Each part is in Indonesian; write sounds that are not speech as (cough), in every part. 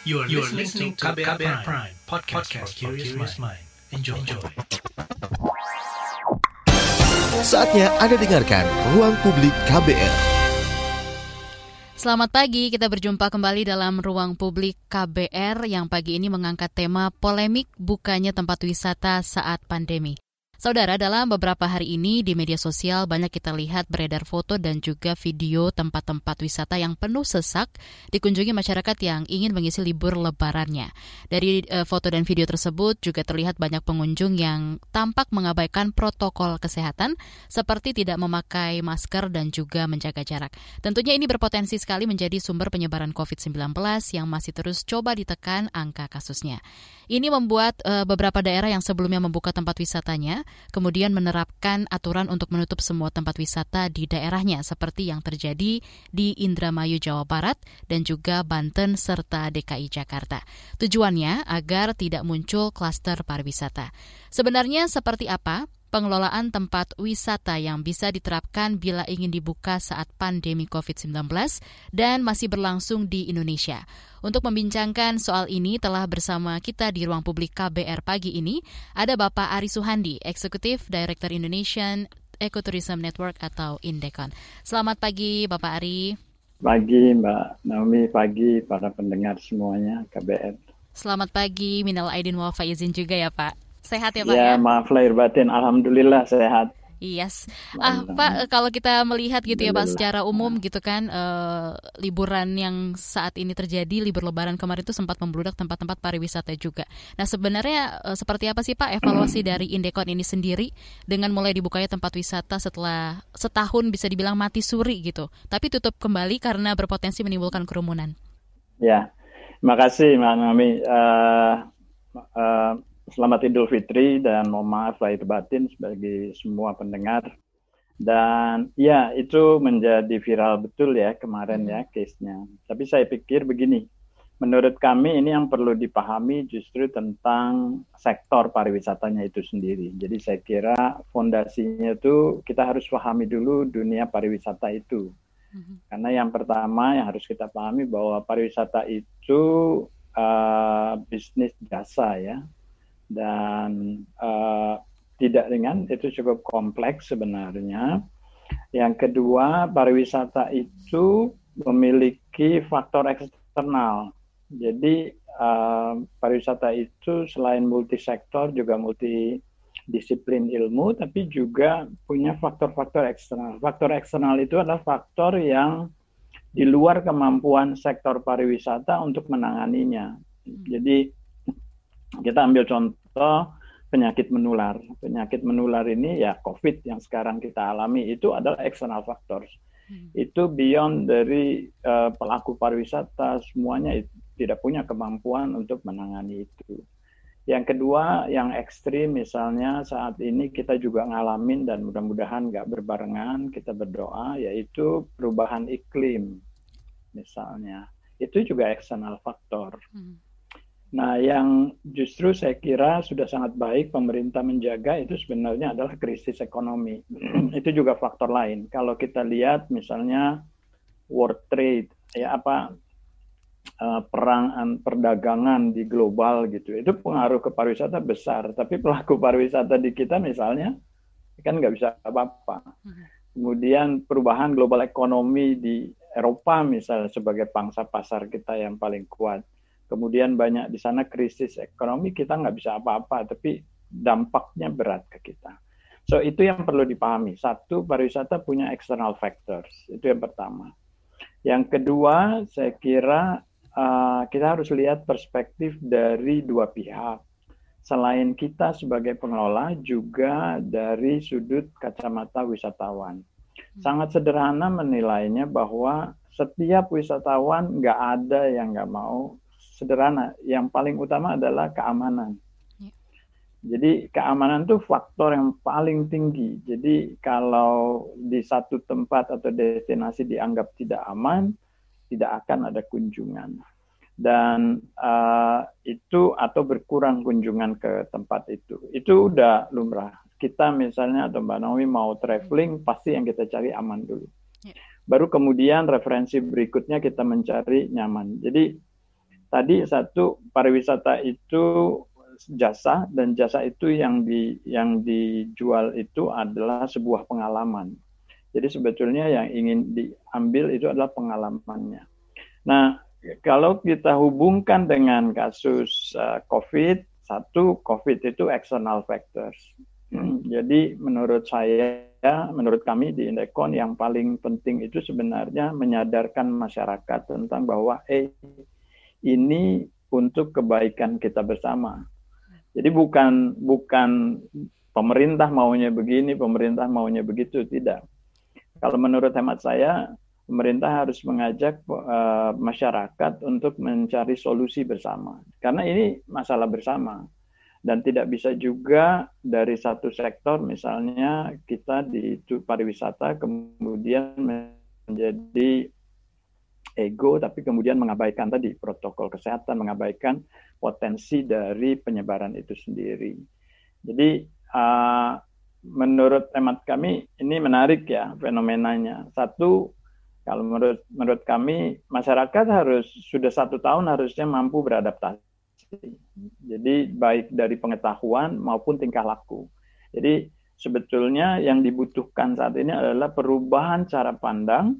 You are, you are listening to KBR, KBR Prime, Prime podcast, podcast for curious mind. Enjoy. Enjoy. Saatnya Anda dengarkan Ruang Publik KBR. Selamat pagi, kita berjumpa kembali dalam Ruang Publik KBR yang pagi ini mengangkat tema polemik bukanya tempat wisata saat pandemi. Saudara, dalam beberapa hari ini di media sosial banyak kita lihat beredar foto dan juga video tempat-tempat wisata yang penuh sesak dikunjungi masyarakat yang ingin mengisi libur lebarannya. Dari e, foto dan video tersebut juga terlihat banyak pengunjung yang tampak mengabaikan protokol kesehatan seperti tidak memakai masker dan juga menjaga jarak. Tentunya ini berpotensi sekali menjadi sumber penyebaran COVID-19 yang masih terus coba ditekan angka kasusnya. Ini membuat e, beberapa daerah yang sebelumnya membuka tempat wisatanya kemudian menerapkan aturan untuk menutup semua tempat wisata di daerahnya seperti yang terjadi di Indramayu, Jawa Barat dan juga Banten serta DKI Jakarta. Tujuannya agar tidak muncul klaster pariwisata. Sebenarnya seperti apa pengelolaan tempat wisata yang bisa diterapkan bila ingin dibuka saat pandemi COVID-19 dan masih berlangsung di Indonesia. Untuk membincangkan soal ini telah bersama kita di ruang publik KBR pagi ini ada Bapak Ari Suhandi, Eksekutif Director Indonesian Ecotourism Network atau Indekon. Selamat pagi Bapak Ari. Pagi Mbak Naomi, pagi para pendengar semuanya KBR. Selamat pagi, Minal Aidin wal Faizin juga ya Pak. Sehat ya Pak ya? Ya, maaf lahir batin. Alhamdulillah sehat. Yes. Ah, Pak, kalau kita melihat gitu ya Pak secara umum gitu kan uh, liburan yang saat ini terjadi libur lebaran kemarin itu sempat membludak tempat-tempat pariwisata juga. Nah, sebenarnya uh, seperti apa sih Pak evaluasi dari Indekon ini sendiri dengan mulai dibukanya tempat wisata setelah setahun bisa dibilang mati suri gitu. Tapi tutup kembali karena berpotensi menimbulkan kerumunan. Ya. Makasih Mbak Nami. Uh, uh, Selamat Idul Fitri dan mohon maaf lahir batin sebagai semua pendengar. Dan ya itu menjadi viral betul ya kemarin ya case-nya. Tapi saya pikir begini, menurut kami ini yang perlu dipahami justru tentang sektor pariwisatanya itu sendiri. Jadi saya kira fondasinya itu kita harus pahami dulu dunia pariwisata itu. Mm-hmm. Karena yang pertama yang harus kita pahami bahwa pariwisata itu uh, bisnis jasa ya dan uh, tidak ringan itu cukup kompleks sebenarnya. Yang kedua, pariwisata itu memiliki faktor eksternal. Jadi uh, pariwisata itu selain multisektor juga multidisiplin ilmu, tapi juga punya faktor-faktor eksternal. Faktor eksternal itu adalah faktor yang di luar kemampuan sektor pariwisata untuk menanganinya. Jadi kita ambil contoh penyakit menular. Penyakit menular ini ya COVID yang sekarang kita alami itu adalah external factors. Hmm. Itu beyond dari uh, pelaku pariwisata semuanya itu tidak punya kemampuan untuk menangani itu. Yang kedua, yang ekstrim misalnya saat ini kita juga ngalamin dan mudah-mudahan nggak berbarengan, kita berdoa, yaitu perubahan iklim misalnya. Itu juga external factor. Hmm Nah, yang justru saya kira sudah sangat baik pemerintah menjaga itu sebenarnya adalah krisis ekonomi. (clears throat) itu juga faktor lain. Kalau kita lihat misalnya world trade, ya apa uh, perang perdagangan di global gitu, itu pengaruh ke pariwisata besar. Tapi pelaku pariwisata di kita misalnya kan nggak bisa apa-apa. Hmm. Kemudian perubahan global ekonomi di Eropa misalnya sebagai pangsa pasar kita yang paling kuat kemudian banyak di sana krisis ekonomi, kita nggak bisa apa-apa, tapi dampaknya berat ke kita. So itu yang perlu dipahami. Satu, pariwisata punya external factors. Itu yang pertama. Yang kedua, saya kira uh, kita harus lihat perspektif dari dua pihak. Selain kita sebagai pengelola, juga dari sudut kacamata wisatawan. Sangat sederhana menilainya bahwa setiap wisatawan nggak ada yang nggak mau sederhana. Yang paling utama adalah keamanan. Ya. Jadi keamanan itu faktor yang paling tinggi. Jadi kalau di satu tempat atau destinasi dianggap tidak aman, tidak akan ada kunjungan. Dan uh, itu atau berkurang kunjungan ke tempat itu. Itu udah lumrah. Kita misalnya atau Mbak Naomi mau traveling, pasti yang kita cari aman dulu. Ya. Baru kemudian referensi berikutnya kita mencari nyaman. Jadi tadi satu pariwisata itu jasa dan jasa itu yang di yang dijual itu adalah sebuah pengalaman. Jadi sebetulnya yang ingin diambil itu adalah pengalamannya. Nah, kalau kita hubungkan dengan kasus uh, COVID, satu COVID itu external factors. Hmm, jadi menurut saya, menurut kami di Indekon yang paling penting itu sebenarnya menyadarkan masyarakat tentang bahwa eh ini untuk kebaikan kita bersama. Jadi bukan bukan pemerintah maunya begini, pemerintah maunya begitu, tidak. Kalau menurut hemat saya, pemerintah harus mengajak uh, masyarakat untuk mencari solusi bersama. Karena ini masalah bersama. Dan tidak bisa juga dari satu sektor, misalnya kita di pariwisata, kemudian menjadi ego, tapi kemudian mengabaikan tadi protokol kesehatan, mengabaikan potensi dari penyebaran itu sendiri. Jadi uh, menurut hemat kami ini menarik ya fenomenanya. Satu kalau menurut menurut kami masyarakat harus sudah satu tahun harusnya mampu beradaptasi. Jadi baik dari pengetahuan maupun tingkah laku. Jadi sebetulnya yang dibutuhkan saat ini adalah perubahan cara pandang,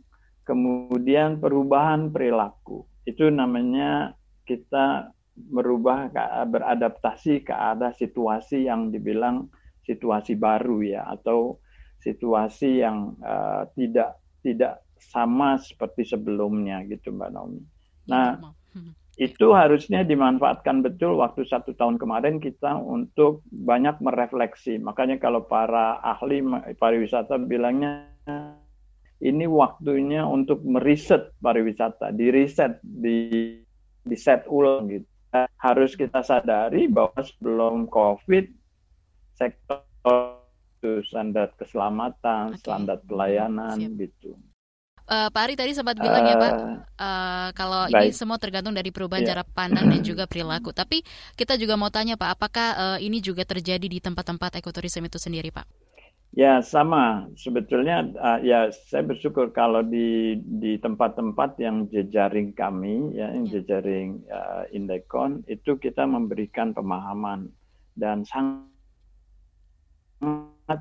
kemudian perubahan perilaku. Itu namanya kita merubah beradaptasi ke ada situasi yang dibilang situasi baru ya atau situasi yang uh, tidak tidak sama seperti sebelumnya gitu Mbak Naomi. Nah itu harusnya dimanfaatkan betul waktu satu tahun kemarin kita untuk banyak merefleksi. Makanya kalau para ahli pariwisata bilangnya ini waktunya untuk meriset pariwisata, di riset, di di set ulang gitu harus kita sadari bahwa sebelum COVID sektor itu standar keselamatan, okay. standar pelayanan Siap. gitu. Uh, Pak Ari tadi sempat bilang uh, ya Pak, uh, kalau baik. ini semua tergantung dari perubahan yeah. cara pandang dan (clears throat) juga perilaku. Tapi kita juga mau tanya Pak, apakah uh, ini juga terjadi di tempat-tempat ekoturism itu sendiri Pak? Ya sama, sebetulnya uh, ya saya bersyukur kalau di di tempat-tempat yang jejaring kami ya, yang ya. jejaring uh, Indekon itu kita memberikan pemahaman dan sangat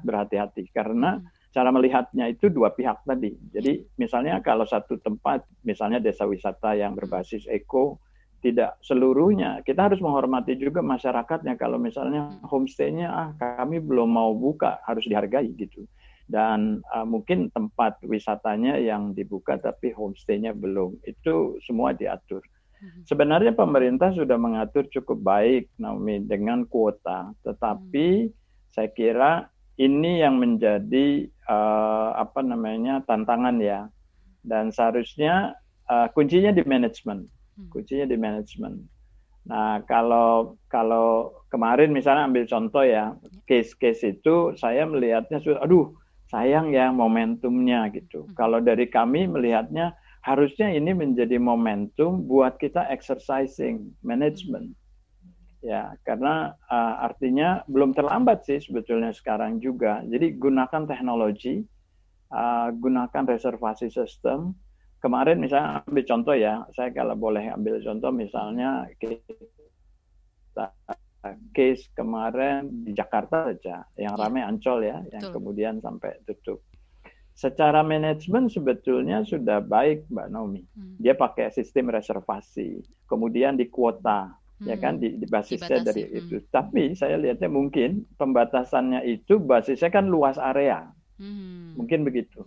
berhati-hati karena hmm. cara melihatnya itu dua pihak tadi. Jadi misalnya kalau satu tempat, misalnya desa wisata yang berbasis eko, tidak seluruhnya. Kita harus menghormati juga masyarakatnya. Kalau misalnya hmm. homestay-nya ah kami belum mau buka, harus dihargai gitu. Dan uh, mungkin tempat wisatanya yang dibuka tapi homestay-nya belum. Itu semua diatur. Hmm. Sebenarnya pemerintah sudah mengatur cukup baik Naomi dengan kuota, tetapi hmm. saya kira ini yang menjadi uh, apa namanya tantangan ya. Dan seharusnya uh, kuncinya di manajemen Hmm. Kuncinya di manajemen. Nah, kalau kalau kemarin misalnya ambil contoh ya, case-case itu saya melihatnya sudah aduh, sayang ya momentumnya gitu. Hmm. Kalau dari kami melihatnya harusnya ini menjadi momentum buat kita exercising management. Hmm. Ya, karena uh, artinya belum terlambat sih sebetulnya sekarang juga. Jadi gunakan teknologi, uh, gunakan reservasi sistem, kemarin misalnya ambil contoh ya, saya kalau boleh ambil contoh misalnya kita case kemarin di Jakarta saja yang ya. ramai Ancol ya, yang Betul. kemudian sampai tutup. Secara manajemen sebetulnya sudah baik Mbak Naomi. Hmm. Dia pakai sistem reservasi, kemudian di kuota, ya hmm. ya kan di, di basisnya Dibatasi. dari hmm. itu. Tapi saya lihatnya mungkin pembatasannya itu basisnya kan luas area, hmm. mungkin begitu.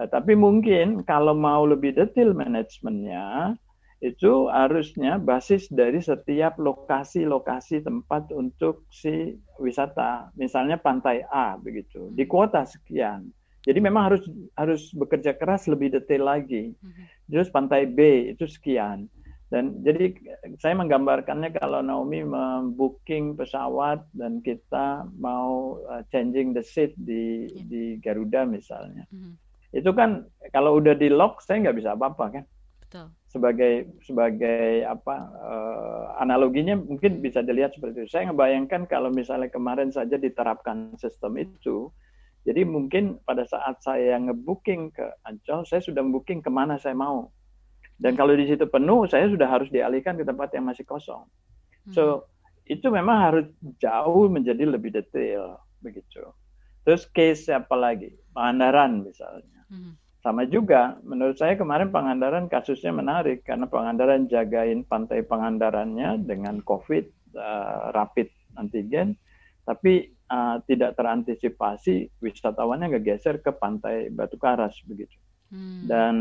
Eh, tapi mungkin kalau mau lebih detail manajemennya, itu harusnya basis dari setiap lokasi-lokasi tempat untuk si wisata. Misalnya pantai A begitu, di kuota sekian. Jadi memang harus harus bekerja keras lebih detail lagi. Mhm. Terus pantai B itu sekian. Dan jadi saya menggambarkannya kalau Naomi membooking pesawat dan kita mau uh, changing the seat di yeah. di Garuda misalnya. Mm -hmm itu kan kalau udah di lock saya nggak bisa apa-apa kan Betul. sebagai sebagai apa uh, analoginya mungkin bisa dilihat seperti itu saya ngebayangkan kalau misalnya kemarin saja diterapkan sistem itu jadi mungkin pada saat saya ngebooking ke Ancol saya sudah booking ke mana saya mau Dan kalau di situ penuh, saya sudah harus dialihkan ke tempat yang masih kosong. So Hmm. itu memang harus jauh menjadi lebih detail begitu. Terus case apa lagi? Pangandaran misalnya. Hmm. Sama juga, menurut saya kemarin Pangandaran kasusnya menarik karena Pangandaran jagain pantai Pangandarannya dengan COVID uh, rapid antigen, tapi uh, tidak terantisipasi wisatawannya ngegeser ke pantai Batu Karas begitu. Hmm. Dan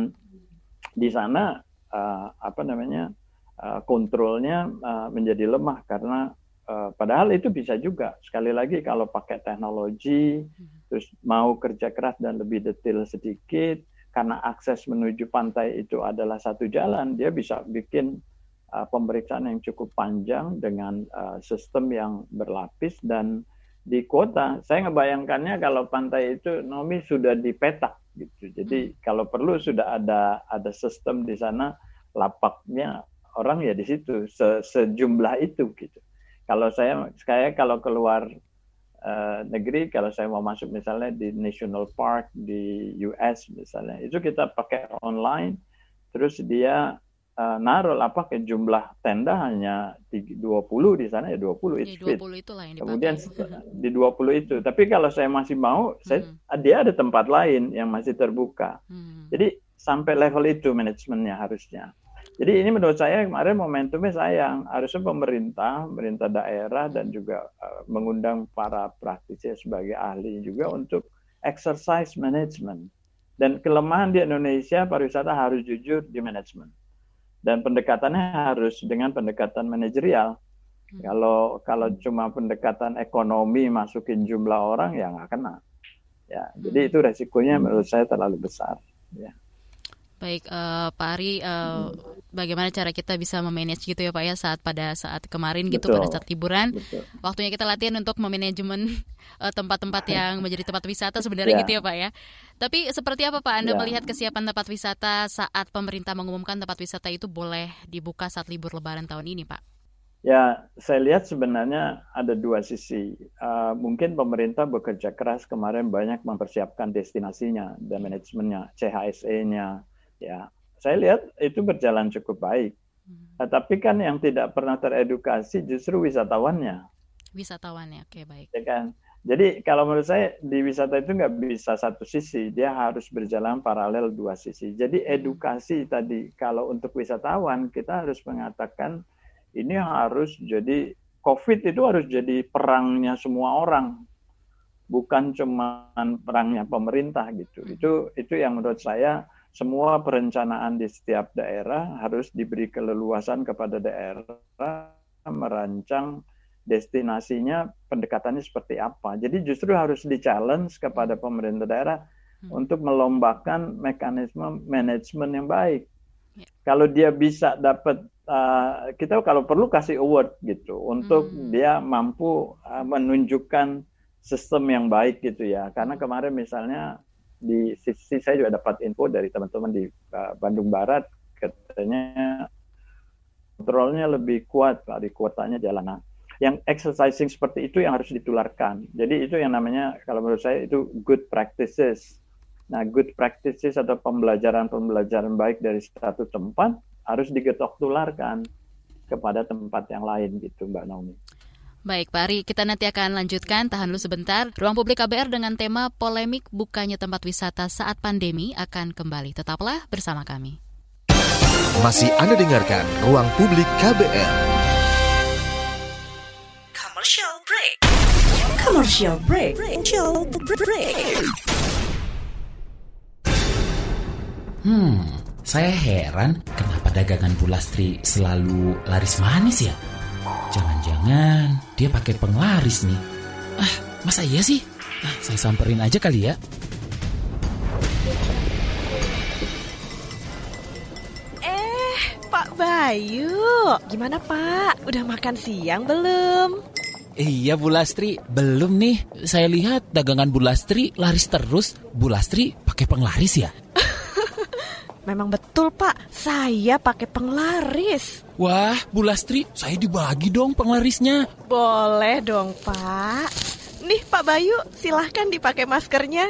di sana uh, apa namanya uh, kontrolnya uh, menjadi lemah karena uh, padahal itu bisa juga. Sekali lagi kalau pakai teknologi terus mau kerja keras dan lebih detail sedikit karena akses menuju pantai itu adalah satu jalan dia bisa bikin uh, pemeriksaan yang cukup panjang dengan uh, sistem yang berlapis dan di kota. Saya ngebayangkannya kalau pantai itu Nomi sudah dipetak gitu. Jadi kalau perlu sudah ada ada sistem di sana lapaknya orang ya di situ se, sejumlah itu gitu kalau saya saya kalau keluar uh, negeri kalau saya mau masuk misalnya di national park di US misalnya itu kita pakai online terus dia uh, naruh apa ke jumlah tenda hanya 20 di sana ya 20 Di it's fit 20 itulah yang dipakai. kemudian di 20 itu tapi kalau saya masih mau saya Hmm. dia ada tempat lain yang masih terbuka Hmm. jadi sampai level itu manajemennya harusnya. Jadi ini menurut saya kemarin momentumnya sayang. Harusnya pemerintah, pemerintah daerah dan juga uh, mengundang para praktisi sebagai ahli juga untuk exercise management. Dan kelemahan di Indonesia pariwisata harus jujur di manajemen. Dan pendekatannya harus dengan pendekatan manajerial. Hmm. Kalau kalau cuma pendekatan ekonomi masukin jumlah orang ya nggak kena. Ya, jadi Hmm. itu resikonya menurut saya terlalu besar. Ya. Baik, eh, Pak Ari, eh, bagaimana cara kita bisa memanage gitu ya Pak ya saat pada saat kemarin gitu Betul. pada saat liburan, Betul. waktunya kita latihan untuk memanajemen (laughs) eh, tempat-tempat (laughs) yang menjadi tempat wisata sebenarnya Ya. gitu ya Pak ya. Tapi seperti apa Pak Anda Ya. melihat kesiapan tempat wisata saat pemerintah mengumumkan tempat wisata itu boleh dibuka saat libur Lebaran tahun ini Pak? Ya, saya lihat sebenarnya ada dua sisi. Uh, mungkin pemerintah bekerja keras kemarin banyak mempersiapkan destinasinya dan manajemennya, CHSE-nya. Ya, saya lihat itu berjalan cukup baik. Hmm. Nah, tapi kan yang tidak pernah teredukasi justru wisatawannya, Wisatawannya, oke baik. ya kan? Jadi kalau menurut saya di wisata itu nggak bisa satu sisi, dia harus berjalan paralel dua sisi. Jadi edukasi tadi kalau untuk wisatawan kita harus mengatakan ini harus jadi COVID itu harus jadi perangnya semua orang, bukan cuma perangnya pemerintah gitu. Itu itu yang menurut saya semua perencanaan di setiap daerah harus diberi keleluasan kepada daerah merancang destinasinya pendekatannya seperti apa. Jadi justru harus di-challenge kepada pemerintah daerah Hmm. untuk melombakan mekanisme manajemen yang baik. Ya. Kalau dia bisa dapat uh, kita kalau perlu kasih award gitu untuk Hmm. dia mampu uh, menunjukkan sistem yang baik gitu ya. Karena kemarin misalnya di sisi saya juga dapat info dari teman-teman di uh, Bandung Barat katanya kontrolnya lebih kuat Pak di kuotanya jalanan. Yang exercising seperti itu yang harus ditularkan. Jadi itu yang namanya kalau menurut saya itu good practices. Nah, good practices atau pembelajaran-pembelajaran baik dari satu tempat harus digetok tularkan kepada tempat yang lain gitu Mbak Naomi. Baik, Pak Ari, kita nanti akan lanjutkan. Tahan dulu sebentar. Ruang Publik KBR dengan tema polemik bukanya tempat wisata saat pandemi akan kembali. Tetaplah bersama kami. Masih Anda dengarkan Ruang Publik KBR. Commercial break. Commercial break. Commercial break. Hmm, saya heran kenapa dagangan Bu Lastri selalu laris manis ya? Jangan-jangan dia pakai penglaris nih. Ah, masa iya sih? Ah, saya samperin aja kali ya. Eh, Pak Bayu, gimana Pak? Udah makan siang belum? Iya Bu Lastri, belum nih. Saya lihat dagangan Bu Lastri laris terus. Bu Lastri pakai penglaris ya? Memang betul Pak, saya pakai penglaris. Wah, Bu Lastri, saya dibagi dong penglarisnya. Boleh dong Pak. Nih Pak Bayu, silahkan dipakai maskernya.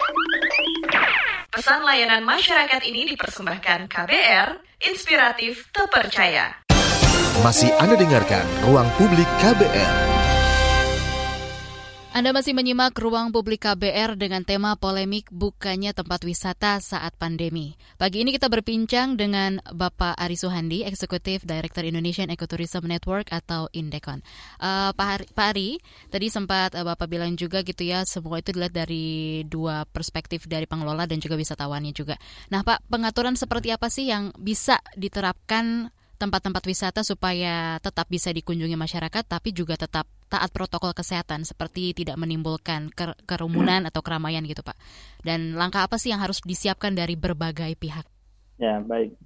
Pesan layanan masyarakat ini dipersembahkan KBR, inspiratif, terpercaya. Masih Anda dengarkan Ruang Publik KBR. Anda masih menyimak ruang publik KBR dengan tema polemik bukannya tempat wisata saat pandemi. Pagi ini kita berbincang dengan Bapak Ari Suhandi, Eksekutif Director Indonesian Ecotourism Network atau Indekon. Uh, Pak, Ari, Pak Ari, tadi sempat uh, Bapak bilang juga gitu ya, semua itu dilihat dari dua perspektif dari pengelola dan juga wisatawannya juga. Nah Pak, pengaturan seperti apa sih yang bisa diterapkan tempat-tempat wisata supaya tetap bisa dikunjungi masyarakat tapi juga tetap taat protokol kesehatan seperti tidak menimbulkan kerumunan atau keramaian gitu Pak. Dan langkah apa sih yang harus disiapkan dari berbagai pihak? Ya, baik.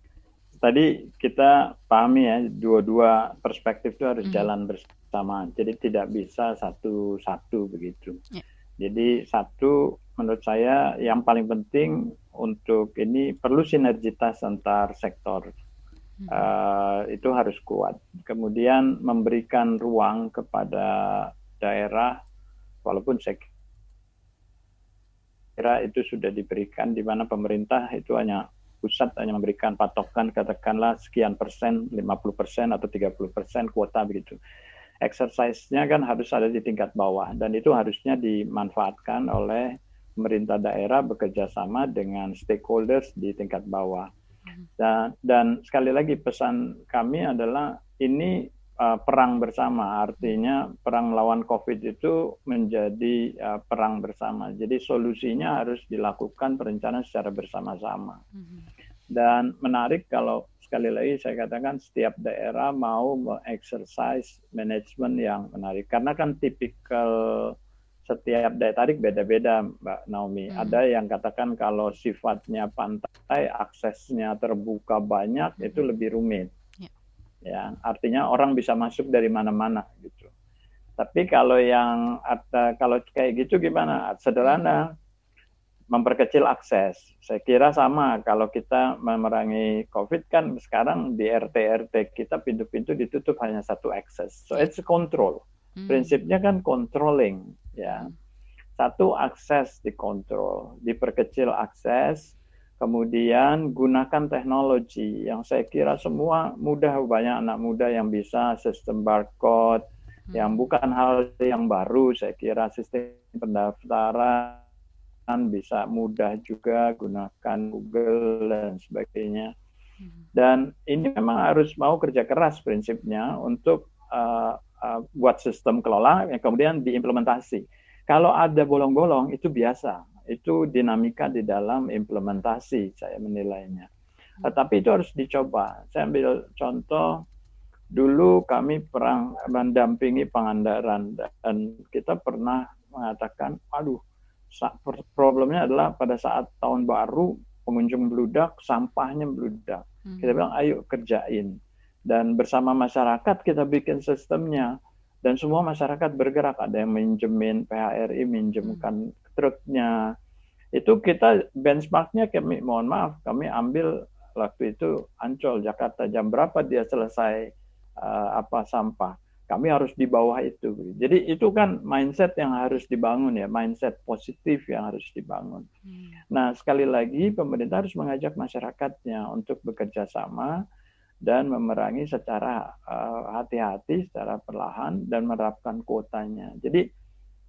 Tadi kita pahami ya dua-dua perspektif itu harus mm. jalan bersama. Jadi tidak bisa satu-satu begitu. Ya. Jadi satu menurut saya yang paling penting untuk ini perlu sinergitas antar sektor uh, itu harus kuat. Kemudian memberikan ruang kepada daerah, walaupun saya kira itu sudah diberikan di mana pemerintah itu hanya pusat hanya memberikan patokan katakanlah sekian persen, 50 persen atau 30 persen kuota begitu. Exercise-nya kan harus ada di tingkat bawah dan itu harusnya dimanfaatkan oleh pemerintah daerah bekerja sama dengan stakeholders di tingkat bawah. Dan, dan sekali lagi pesan kami adalah ini uh, perang bersama, artinya perang melawan COVID itu menjadi uh, perang bersama. Jadi solusinya harus dilakukan perencanaan secara bersama-sama. Mm-hmm. Dan menarik kalau sekali lagi saya katakan setiap daerah mau mengexercise manajemen yang menarik karena kan tipikal setiap daya tarik beda-beda Mbak Naomi. Hmm. Ada yang katakan kalau sifatnya pantai, aksesnya terbuka banyak, hmm. itu lebih rumit. Ya. ya, artinya orang bisa masuk dari mana-mana gitu. Tapi kalau yang ada kalau kayak gitu gimana? Sederhana, memperkecil akses. Saya kira sama kalau kita memerangi COVID kan sekarang di RT-RT kita pintu-pintu ditutup hanya satu akses. So it's control. Hmm. Prinsipnya kan controlling ya. Satu akses dikontrol, diperkecil akses, kemudian gunakan teknologi yang saya kira semua mudah banyak anak muda yang bisa sistem barcode hmm. yang bukan hal yang baru saya kira sistem pendaftaran bisa mudah juga gunakan Google dan sebagainya hmm. dan ini memang harus mau kerja keras prinsipnya untuk uh, uh, buat sistem kelola yang kemudian diimplementasi kalau ada bolong-bolong itu biasa, itu dinamika di dalam implementasi saya menilainya. Tetapi itu harus dicoba. Saya ambil contoh dulu kami perang mendampingi Pangandaran dan kita pernah mengatakan, aduh, problemnya adalah pada saat tahun baru pengunjung beludak, sampahnya beludak. Hmm. Kita bilang, ayo kerjain. Dan bersama masyarakat kita bikin sistemnya. Dan semua masyarakat bergerak. Ada yang minjemin PHRI minjemkan hmm. truknya. Itu kita benchmarknya kami mohon maaf kami ambil waktu itu Ancol Jakarta. Jam berapa dia selesai uh, apa sampah. Kami harus di bawah itu. Jadi itu kan mindset yang harus dibangun ya. Mindset positif yang harus dibangun. Hmm. nah sekali lagi pemerintah harus mengajak masyarakatnya untuk bekerja sama dan memerangi secara eh, hati-hati, uh, secara perlahan dan menerapkan kuotanya. Jadi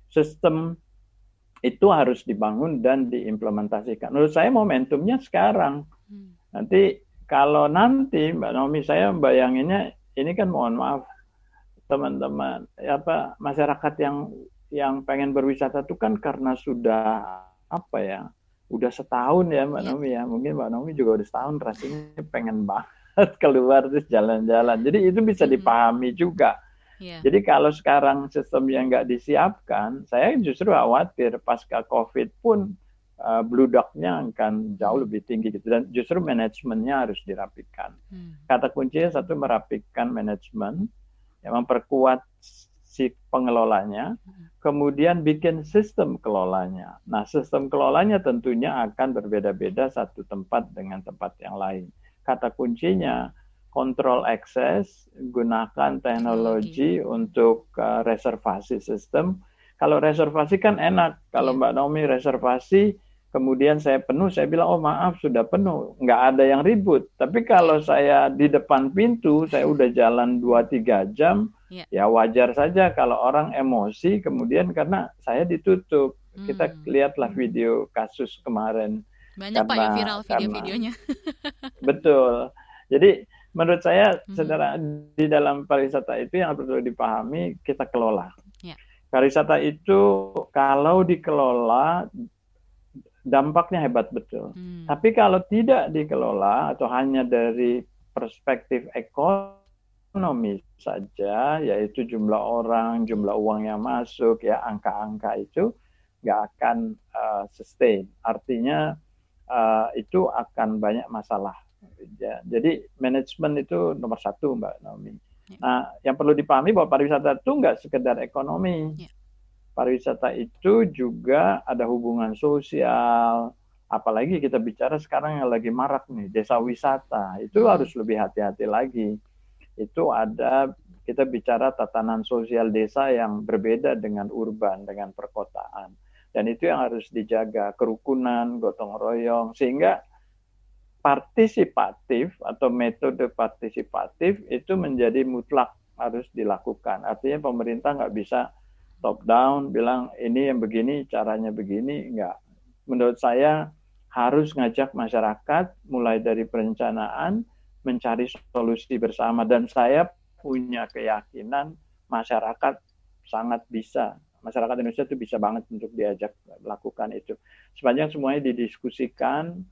sistem itu harus dibangun dan diimplementasikan. Menurut saya momentumnya sekarang. Hmm. Nanti kalau nanti Mbak Naomi saya bayanginnya ini kan mohon maaf teman-teman apa masyarakat yang yang pengen berwisata itu kan karena sudah apa ya udah setahun ya Mbak iya. Naomi ya mungkin Mbak Naomi juga udah setahun rasanya pengen banget keluar terus jalan-jalan. Jadi itu bisa dipahami juga. Yeah. Jadi kalau sekarang sistem yang nggak disiapkan, saya justru khawatir pasca COVID pun uh, bludaknya akan jauh lebih tinggi gitu dan justru manajemennya harus dirapikan. Hmm. Kata kuncinya satu merapikan manajemen, yang memperkuat si pengelolanya, kemudian bikin sistem kelolanya. Nah, sistem kelolanya tentunya akan berbeda-beda satu tempat dengan tempat yang lain. Kata kuncinya kontrol akses, gunakan teknologi untuk uh, reservasi sistem. Kalau reservasi kan enak. Kalau Iya. Mbak Naomi reservasi, kemudian saya penuh, saya bilang, oh maaf sudah penuh. Nggak ada yang ribut. Tapi kalau saya di depan pintu, saya udah jalan 2-3 jam, Iya. ya wajar saja kalau orang emosi, kemudian karena saya ditutup. Kita Hmm. lihatlah video kasus kemarin. Banyak Pak yang karena- viral karena- video-videonya. (laughs) Betul. Jadi menurut saya, Mhm. saudara di dalam pariwisata itu yang perlu dipahami kita kelola. Ya. Pariwisata itu kalau dikelola dampaknya hebat betul. Hmm. Tapi kalau tidak dikelola atau hanya dari perspektif ekonomi saja, yaitu jumlah orang, jumlah uang yang masuk, ya angka-angka itu nggak akan uh, sustain. Artinya uh, itu akan banyak masalah. Ya, jadi manajemen itu nomor satu, Mbak Naomi. Ya. Nah, yang perlu dipahami bahwa pariwisata itu nggak sekedar ekonomi. Ya. Pariwisata itu juga ada hubungan sosial, apalagi kita bicara sekarang yang lagi marak nih, desa wisata. Itu Hmm. harus lebih hati-hati lagi. Itu ada kita bicara tatanan sosial desa yang berbeda dengan urban, dengan perkotaan. Dan itu yang harus dijaga, kerukunan, gotong royong, sehingga partisipatif atau metode partisipatif itu menjadi mutlak harus dilakukan. Artinya pemerintah nggak bisa top down bilang ini yang begini caranya begini nggak. Menurut saya harus ngajak masyarakat mulai dari perencanaan mencari solusi bersama dan saya punya keyakinan masyarakat sangat bisa masyarakat Indonesia itu bisa banget untuk diajak melakukan itu. Sepanjang semuanya didiskusikan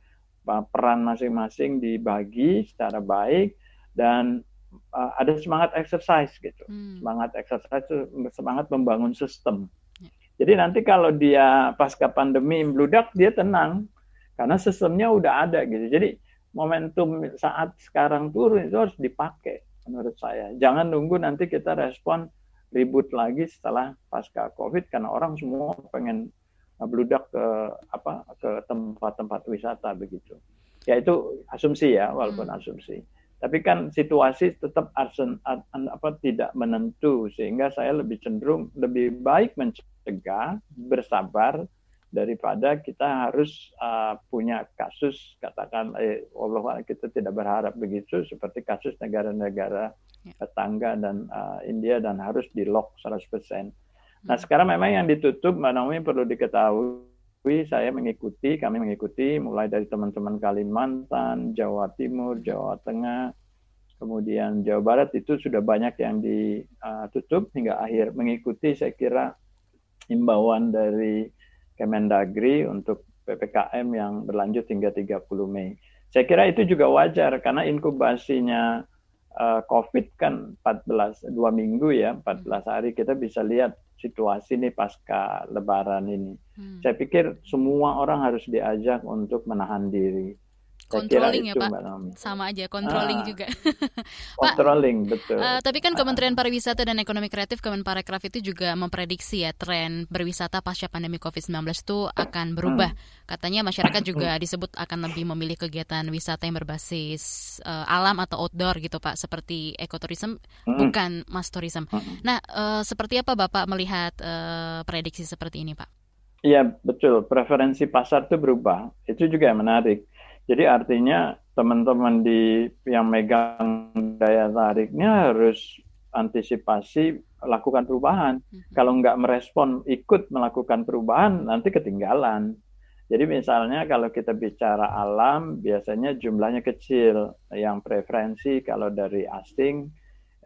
peran masing-masing dibagi secara baik dan uh, ada semangat exercise gitu. Hmm. semangat exercise itu semangat membangun sistem. Ya. jadi nanti kalau dia pasca pandemi membludak dia tenang. Karena sistemnya udah ada gitu. Jadi momentum saat sekarang turun itu harus dipakai menurut saya. Jangan nunggu nanti kita respon ribut lagi setelah pasca covid karena orang semua pengen bludak ke apa ke tempat-tempat wisata begitu. Ya itu asumsi ya walaupun Hmm. asumsi. Tapi kan situasi tetap arsen, ar- apa tidak menentu sehingga saya lebih cenderung lebih baik mencegah bersabar daripada kita harus uh, punya kasus katakan eh, Allah kita tidak berharap begitu seperti kasus negara-negara Ya. tetangga dan uh, India dan harus di lock 100%. Nah Hmm. sekarang memang yang ditutup Mbak Naomi perlu diketahui saya mengikuti, kami mengikuti mulai dari teman-teman Kalimantan, Jawa Timur, Jawa Tengah, kemudian Jawa Barat itu sudah banyak yang ditutup hingga akhir mengikuti saya kira himbauan dari Kemendagri untuk PPKM yang berlanjut hingga 30 Mei. Saya kira itu juga wajar karena inkubasinya uh, COVID kan 14 dua minggu ya 14 hari kita bisa lihat situasi nih pasca Lebaran ini. Hmm. Saya pikir semua orang harus diajak untuk menahan diri. Controlling ya itu Pak, sama aja controlling Ah. juga. (laughs) Controlling betul. Eh, tapi kan Ah. Kementerian Pariwisata dan Ekonomi Kreatif Kemenparekraf itu juga memprediksi ya tren berwisata pasca pandemi COVID-19 itu akan berubah. Hmm. Katanya masyarakat juga disebut akan lebih memilih kegiatan wisata yang berbasis eh, alam atau outdoor gitu Pak, seperti ekoturism Mm-mm. bukan mass tourism. Mm-mm. Nah, eh, seperti apa Bapak melihat eh, prediksi seperti ini Pak? Iya betul, preferensi pasar itu berubah. Itu juga yang menarik. Jadi artinya teman-teman di yang megang daya tariknya harus antisipasi lakukan perubahan. Mhm. Kalau nggak merespon ikut melakukan perubahan nanti ketinggalan. Jadi misalnya kalau kita bicara alam biasanya jumlahnya kecil. Yang preferensi kalau dari asing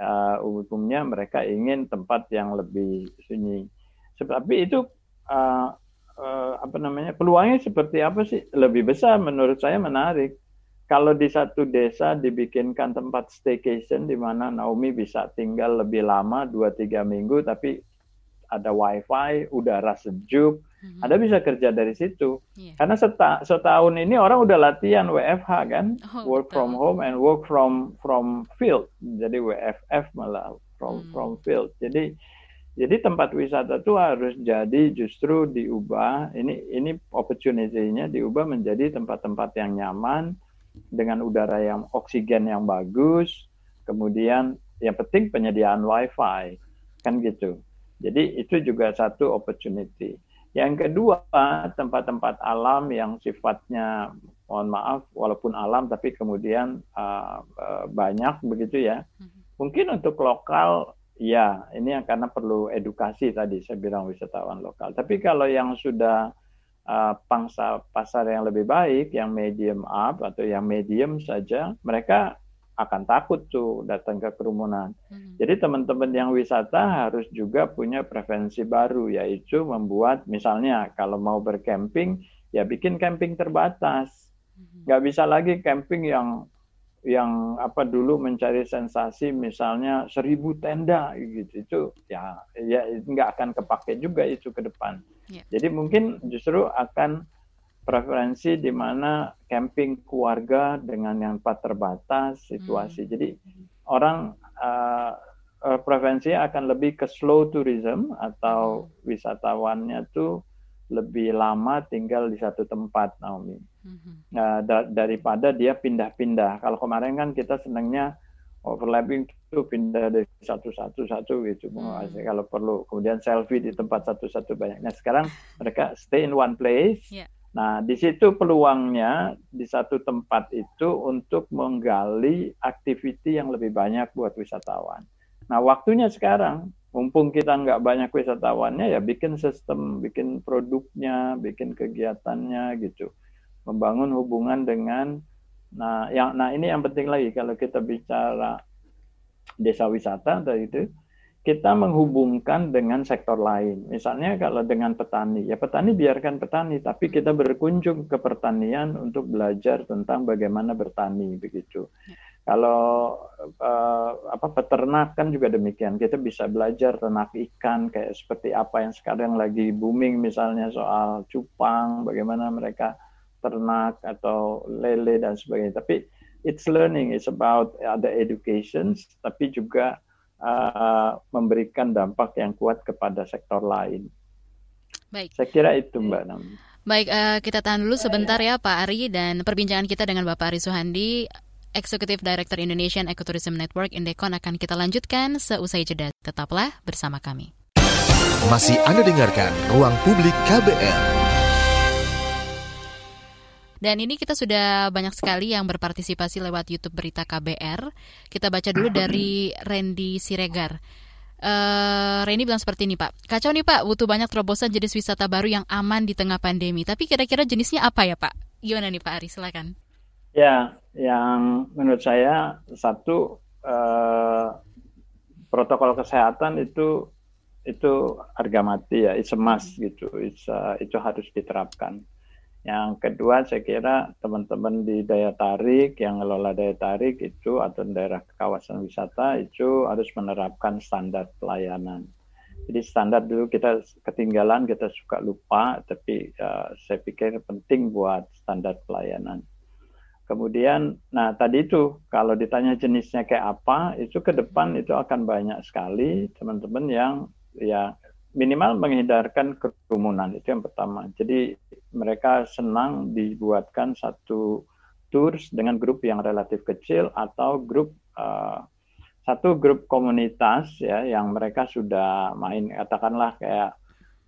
uh, umumnya mereka ingin tempat yang lebih sunyi. Tapi itu uh, uh, apa namanya peluangnya seperti apa sih? Lebih besar menurut saya menarik. Kalau di satu desa dibikinkan tempat staycation di mana Naomi bisa tinggal lebih lama 2-3 minggu tapi ada wifi, udara sejuk, Mhm. Anda bisa kerja dari situ. Iya. Karena seta- setahun ini orang udah latihan WFH kan, Oh, work betul. from home and work from from field. Jadi WFF malah from Hmm. from field. Jadi jadi tempat wisata itu harus jadi justru diubah. Ini ini opportunity-nya diubah menjadi tempat-tempat yang nyaman dengan udara yang oksigen yang bagus. Kemudian yang penting penyediaan wifi kan gitu. Jadi itu juga satu opportunity. Yang kedua, tempat-tempat alam yang sifatnya mohon maaf walaupun alam tapi kemudian uh, uh, banyak begitu ya. Mhm. Mungkin untuk lokal ya ini yang karena perlu edukasi tadi saya bilang wisatawan lokal. Tapi kalau yang sudah uh, pangsa pasar yang lebih baik, yang medium up atau yang medium saja, mereka akan takut tuh datang ke kerumunan. Mhm. Jadi teman-teman yang wisata harus juga punya preferensi baru yaitu membuat misalnya kalau mau bercamping ya bikin camping terbatas. Mhm. Nggak bisa lagi camping yang yang apa dulu mencari sensasi misalnya seribu tenda gitu itu ya ya nggak akan kepake juga itu ke depan. Ya. Jadi mungkin justru akan preferensi di mana camping keluarga dengan yang tempat terbatas situasi. Jadi orang uh, preferensi akan lebih ke slow tourism atau wisatawannya tuh lebih lama tinggal di satu tempat, Naomi. Nah, da- daripada dia pindah-pindah. Kalau kemarin kan kita senangnya overlapping itu pindah dari satu-satu satu gitu Bung Hmm. Kalau perlu. Kemudian selfie di tempat satu-satu banyak. Nah sekarang mereka stay in one place. Ya. Nah di situ peluangnya di satu tempat itu untuk menggali activity yang lebih banyak buat wisatawan. Nah waktunya sekarang, mumpung kita nggak banyak wisatawannya ya bikin sistem, bikin produknya, bikin kegiatannya gitu membangun hubungan dengan nah yang nah ini yang penting lagi kalau kita bicara desa wisata tadi itu kita menghubungkan dengan sektor lain. Misalnya kalau dengan petani, ya petani biarkan petani, tapi kita berkunjung ke pertanian untuk belajar tentang bagaimana bertani begitu. Kalau eh, apa peternak kan juga demikian, kita bisa belajar ternak ikan kayak seperti apa yang sekarang lagi booming misalnya soal cupang, bagaimana mereka ternak atau lele dan sebagainya. Tapi it's learning, it's about ada education, tapi juga uh, memberikan dampak yang kuat kepada sektor lain. Baik. Saya kira itu Mbak Nam. Baik, eh, kita tahan dulu sebentar ya Pak Ari dan perbincangan kita dengan Bapak Ari Suhandi, Executive Director Indonesian Ecotourism Network Indekon akan kita lanjutkan seusai jeda. Tetaplah bersama kami. Masih Anda dengarkan Ruang Publik KBR. Dan ini kita sudah banyak sekali yang berpartisipasi lewat YouTube Berita KBR. Kita baca dulu dari Randy Siregar. Eh Randy bilang seperti ini Pak, kacau nih Pak, butuh banyak terobosan jenis wisata baru yang aman di tengah pandemi. Tapi kira-kira jenisnya apa ya Pak? Gimana nih Pak Ari, silakan. Ya, yang menurut saya satu eh, protokol kesehatan itu itu harga mati ya, it's a must gitu, it's, uh, itu harus diterapkan. Yang kedua saya kira teman-teman di daya tarik yang ngelola daya tarik itu atau daerah kawasan wisata itu harus menerapkan standar pelayanan. Jadi standar dulu kita ketinggalan, kita suka lupa, tapi uh, saya pikir penting buat standar pelayanan. Kemudian, nah tadi itu kalau ditanya jenisnya kayak apa, itu ke depan itu akan banyak sekali teman-teman yang ya minimal menghindarkan kerumunan itu yang pertama. Jadi mereka senang dibuatkan satu tours dengan grup yang relatif kecil atau grup uh, satu grup komunitas ya yang mereka sudah main. Katakanlah kayak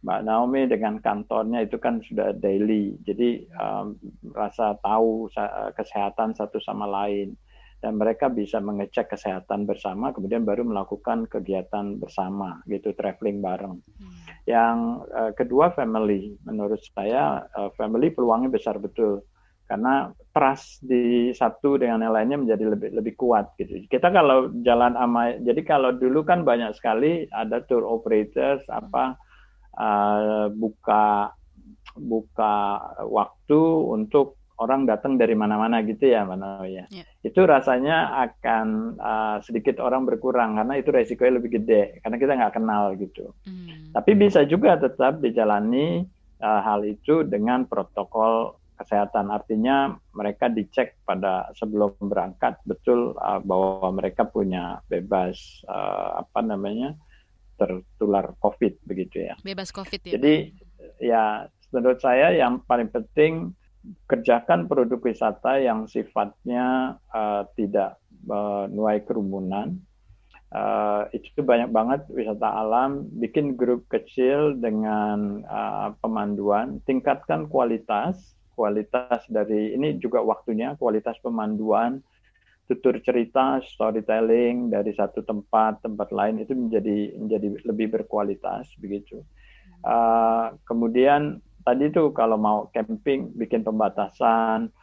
Mbak Naomi dengan kantornya itu kan sudah daily, jadi um, rasa tahu kesehatan satu sama lain dan mereka bisa mengecek kesehatan bersama, kemudian baru melakukan kegiatan bersama, gitu traveling bareng. Hmm. Yang uh, kedua family, menurut saya uh, family peluangnya besar betul karena trust di satu dengan yang lainnya menjadi lebih lebih kuat gitu. Kita kalau jalan ama, jadi kalau dulu kan banyak sekali ada tour operators apa uh, buka buka waktu untuk orang datang dari mana-mana gitu ya, mana ya. Yeah. Itu rasanya akan uh, sedikit orang berkurang karena itu resikonya lebih gede karena kita nggak kenal gitu. Mm. Tapi bisa juga tetap dijalani uh, hal itu dengan protokol kesehatan. Artinya mereka dicek pada sebelum berangkat betul uh, bahwa mereka punya bebas uh, apa namanya tertular COVID begitu ya. Bebas COVID ya. Jadi ya menurut saya yang paling penting kerjakan produk wisata yang sifatnya uh, tidak menuai kerumunan. Uh, itu banyak banget wisata alam, bikin grup kecil dengan uh, pemanduan, tingkatkan kualitas, kualitas dari ini juga waktunya kualitas pemanduan. Tutur cerita storytelling dari satu tempat tempat lain. Itu menjadi menjadi lebih berkualitas begitu. Uh, kemudian tadi tuh kalau mau camping bikin pembatasan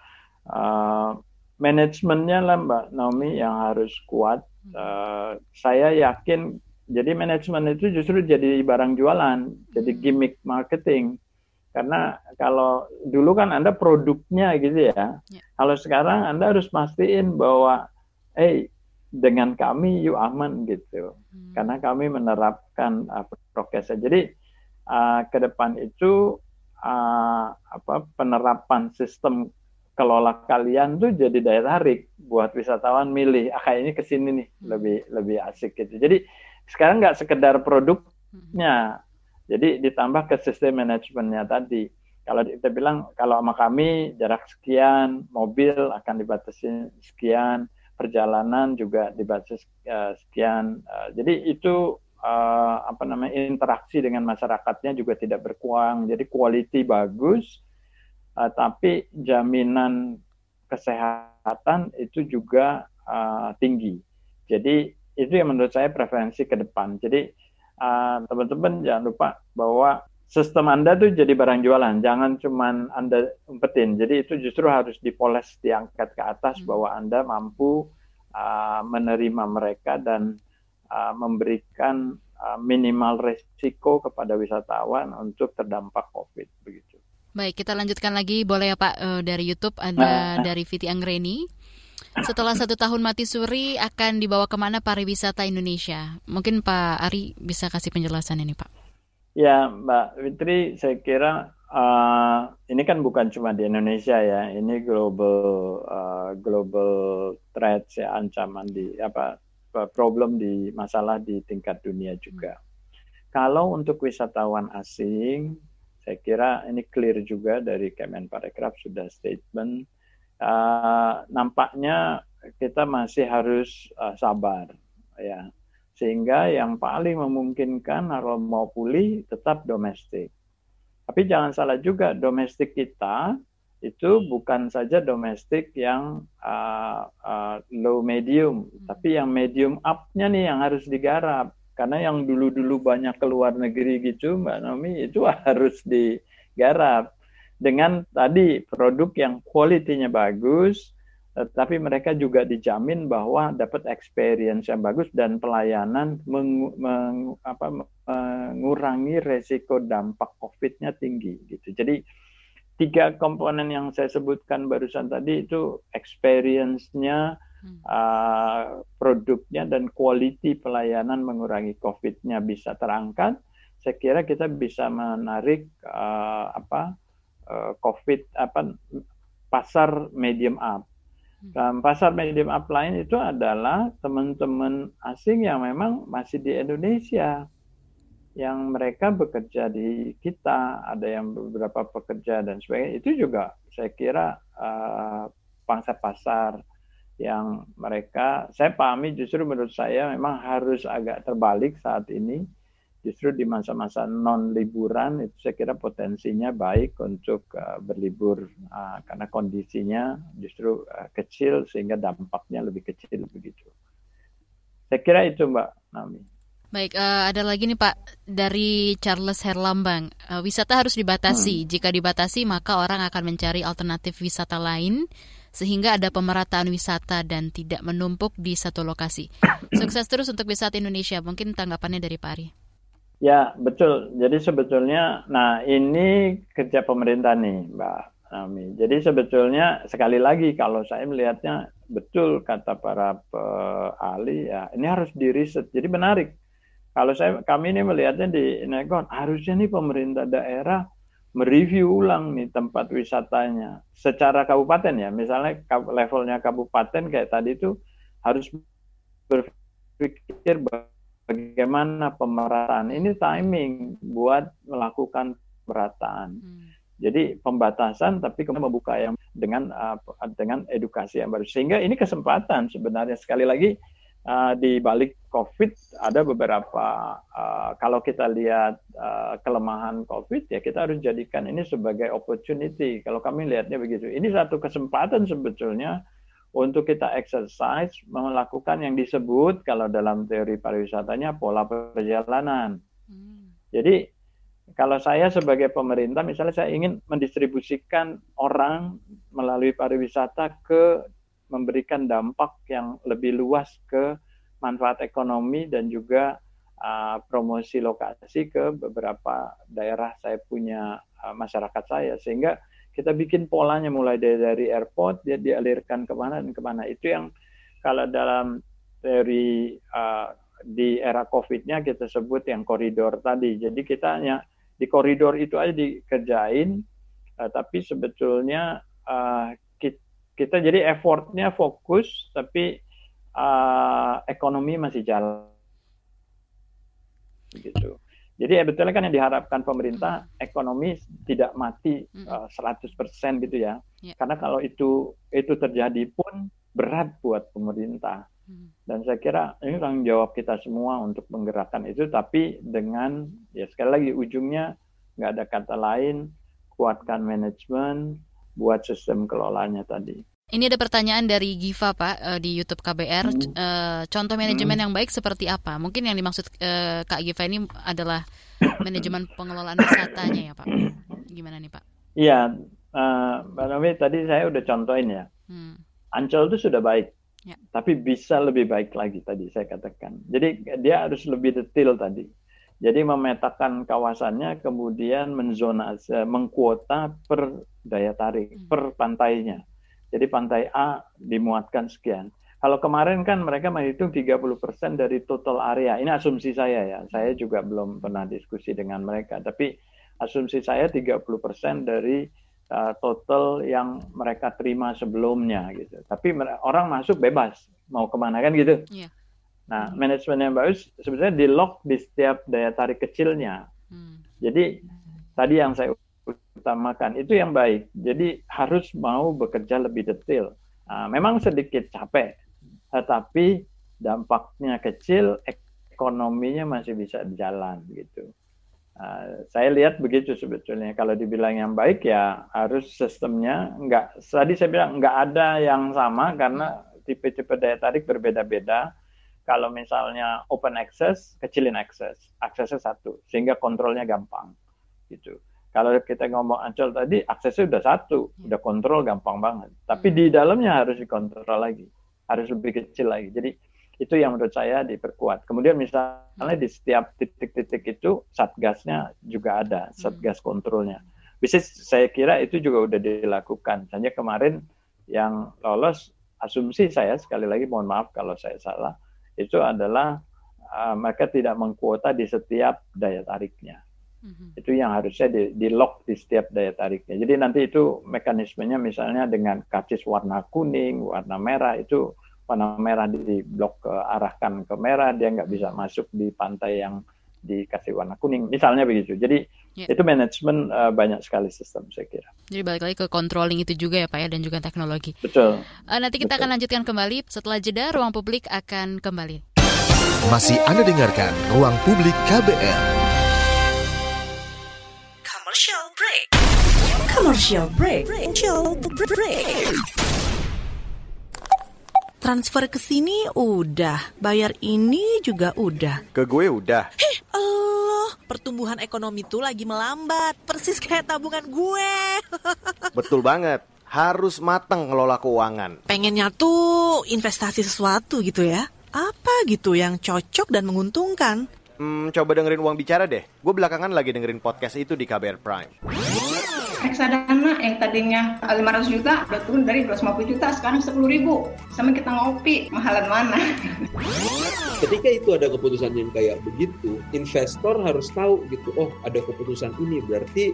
uh, manajemennya lah mbak Naomi yang harus kuat uh, saya yakin jadi manajemen itu justru jadi barang jualan jadi hmm. gimmick marketing karena kalau dulu kan Anda produknya gitu ya. ya. Kalau sekarang Anda harus pastiin bahwa eh hey, dengan kami you aman gitu. Hmm. Karena kami menerapkan uh, prokesnya. Jadi uh, ke depan itu uh, apa penerapan sistem kelola kalian tuh jadi daya tarik buat wisatawan milih ah kayak ini ke sini nih hmm. lebih lebih asik gitu. Jadi sekarang nggak sekedar produknya, jadi ditambah ke sistem manajemennya tadi. Kalau kita bilang kalau sama kami jarak sekian, mobil akan dibatasi sekian, perjalanan juga dibatasi uh, sekian. Uh, jadi itu uh, apa namanya interaksi dengan masyarakatnya juga tidak berkurang. Jadi quality bagus, uh, tapi jaminan kesehatan itu juga uh, tinggi. Jadi itu yang menurut saya preferensi ke depan. Jadi teman teman-teman jangan lupa bahwa sistem Anda tuh jadi barang jualan, jangan cuman Anda umpetin. Jadi itu justru harus dipoles, diangkat ke atas hmm. bahwa Anda mampu uh, menerima mereka dan uh, memberikan uh, minimal resiko kepada wisatawan untuk terdampak COVID begitu. Baik, kita lanjutkan lagi boleh ya Pak uh, dari YouTube ada nah, dari Viti Anggreni. Setelah satu tahun mati suri akan dibawa ke mana pariwisata Indonesia? Mungkin Pak Ari bisa kasih penjelasan ini Pak. Ya Mbak Fitri, saya kira uh, ini kan bukan cuma di Indonesia ya, ini global uh, global threats ya ancaman di apa problem di masalah di tingkat dunia juga. Hmm. Kalau untuk wisatawan asing, saya kira ini clear juga dari Kemenparekraf sudah statement uh, nampaknya kita masih harus uh, sabar ya sehingga yang paling memungkinkan kalau mau pulih tetap domestik. Tapi jangan salah juga domestik kita itu bukan saja domestik yang uh, uh, low medium, tapi yang medium up-nya nih yang harus digarap. Karena yang dulu-dulu banyak keluar negeri gitu, Mbak Nomi, itu (laughs) harus digarap dengan tadi produk yang kualitinya bagus, tapi mereka juga dijamin bahwa dapat experience yang bagus dan pelayanan meng, meng, apa, mengurangi resiko dampak COVID-nya tinggi gitu. Jadi tiga komponen yang saya sebutkan barusan tadi itu experience-nya, hmm. uh, produknya dan quality pelayanan mengurangi COVID-nya bisa terangkat. Saya kira kita bisa menarik uh, apa uh, COVID apa pasar medium up. Hmm. Dan pasar medium up lain itu adalah teman-teman asing yang memang masih di Indonesia yang mereka bekerja di kita, ada yang beberapa pekerja dan sebagainya. Itu juga saya kira uh, pangsa pasar yang mereka saya pahami justru menurut saya memang harus agak terbalik saat ini justru di masa-masa non liburan itu saya kira potensinya baik untuk uh, berlibur uh, karena kondisinya justru uh, kecil sehingga dampaknya lebih kecil begitu. Saya kira itu Mbak Nami. Baik, uh, ada lagi nih Pak dari Charles Herlambang. Uh, wisata harus dibatasi. Hmm. Jika dibatasi maka orang akan mencari alternatif wisata lain sehingga ada pemerataan wisata dan tidak menumpuk di satu lokasi. (coughs) Sukses terus untuk wisata Indonesia. Mungkin tanggapannya dari Pak Ari. Ya, betul. Jadi sebetulnya, nah ini kerja pemerintah nih, Mbak Nami. Jadi sebetulnya sekali lagi kalau saya melihatnya betul kata para ahli ya, ini harus diriset. Jadi menarik. Kalau saya kami ini melihatnya di Negon, harusnya nih pemerintah daerah mereview ulang nih tempat wisatanya secara kabupaten ya. Misalnya levelnya kabupaten kayak tadi itu harus berpikir bagaimana pemerataan. Ini timing buat melakukan pemerataan. Hmm. Jadi pembatasan tapi kemudian membuka yang dengan uh, dengan edukasi yang baru. Sehingga ini kesempatan sebenarnya sekali lagi uh, di balik COVID ada beberapa uh, kalau kita lihat uh, kelemahan COVID ya kita harus jadikan ini sebagai opportunity. Kalau kami lihatnya begitu. Ini satu kesempatan sebetulnya untuk kita exercise melakukan yang disebut kalau dalam teori pariwisatanya pola perjalanan. Hmm. Jadi kalau saya sebagai pemerintah, misalnya saya ingin mendistribusikan orang melalui pariwisata ke memberikan dampak yang lebih luas ke manfaat ekonomi dan juga uh, promosi lokasi ke beberapa daerah saya punya uh, masyarakat saya sehingga kita bikin polanya mulai dari, dari airport dia dialirkan ke mana dan ke mana itu yang kalau dalam teori uh, di era COVID-nya kita sebut yang koridor tadi. Jadi kita hanya di koridor itu aja dikerjain, uh, tapi sebetulnya uh, kita, jadi effortnya fokus, tapi uh, ekonomi masih jalan. Gitu. Jadi sebetulnya kan yang diharapkan pemerintah hmm. ekonomi tidak mati uh, 100% gitu ya. Yeah. Karena kalau itu itu terjadi pun berat buat pemerintah. Hmm. Dan saya kira ini tanggung jawab kita semua untuk menggerakkan itu, tapi dengan ya sekali lagi ujungnya nggak ada kata lain, kuatkan manajemen, buat sistem kelolanya tadi. Ini ada pertanyaan dari Giva Pak eh, di YouTube KBR. Hmm. Eh, contoh manajemen hmm. yang baik seperti apa? Mungkin yang dimaksud eh, Kak Giva ini adalah (coughs) manajemen pengelolaan wisatanya ya Pak. Gimana nih Pak? Iya, Mbak Nomi tadi saya udah contohin ya. Hmm. Ancol itu sudah baik. Ya. Tapi bisa lebih baik lagi tadi saya katakan. Jadi dia harus lebih detail tadi. Jadi memetakan kawasannya, kemudian menzonasi, eh, mengkuota per daya tarik, hmm. per pantainya. Jadi pantai A dimuatkan sekian. Kalau kemarin kan mereka menghitung 30% dari total area. Ini asumsi saya ya. Saya juga belum pernah diskusi dengan mereka. Tapi asumsi saya 30% dari uh, total yang mereka terima sebelumnya gitu. Tapi orang masuk bebas mau ke mana kan gitu. Yeah. Nah, hmm. manajemen yang bagus sebenarnya di lock di setiap daya tarik kecilnya. Hmm. Jadi tadi yang saya utamakan itu yang baik. Jadi harus mau bekerja lebih detail. Nah, memang sedikit capek, tetapi dampaknya kecil, ekonominya masih bisa jalan gitu. Uh, saya lihat begitu sebetulnya. Kalau dibilang yang baik ya harus sistemnya nggak. Tadi saya bilang nggak ada yang sama karena tipe-tipe daya tarik berbeda-beda. Kalau misalnya open access, kecilin access, aksesnya satu, sehingga kontrolnya gampang, gitu. Kalau kita ngomong Ancol tadi, aksesnya udah satu, hmm. udah kontrol gampang banget. Tapi di dalamnya harus dikontrol lagi, harus lebih kecil lagi. Jadi itu yang menurut saya diperkuat. Kemudian misalnya di setiap titik-titik itu satgasnya juga ada, hmm. satgas kontrolnya. Bisa saya kira itu juga udah dilakukan. Hanya kemarin yang lolos asumsi saya sekali lagi mohon maaf kalau saya salah itu adalah uh, mereka tidak mengkuota di setiap daya tariknya. Mm-hmm. Itu yang harusnya di, di lock di setiap daya tariknya. Jadi nanti itu mekanismenya misalnya dengan karcis warna kuning, warna merah itu warna merah di blok ke arahkan ke merah dia nggak bisa masuk di pantai yang dikasih warna kuning. Misalnya begitu. Jadi yeah. itu manajemen uh, banyak sekali sistem saya kira. Jadi balik lagi ke controlling itu juga ya pak ya dan juga teknologi. Betul. Uh, nanti kita Betul. akan lanjutkan kembali. Setelah jeda ruang publik akan kembali. Masih anda dengarkan ruang publik KBR break commercial break commercial break transfer ke sini udah, bayar ini juga udah. Ke gue udah. Heh, Allah, pertumbuhan ekonomi tuh lagi melambat, persis kayak tabungan gue. (laughs) Betul banget. Harus matang ngelola keuangan. Pengennya tuh investasi sesuatu gitu ya. Apa gitu yang cocok dan menguntungkan? Hmm, coba dengerin uang bicara deh. Gue belakangan lagi dengerin podcast itu di KBR Prime. Reksadana yang tadinya 500 juta udah turun dari 250 juta sekarang 10 ribu. Sama kita ngopi mahalan mana? (laughs) Ketika itu ada keputusan yang kayak begitu, investor harus tahu gitu, oh ada keputusan ini berarti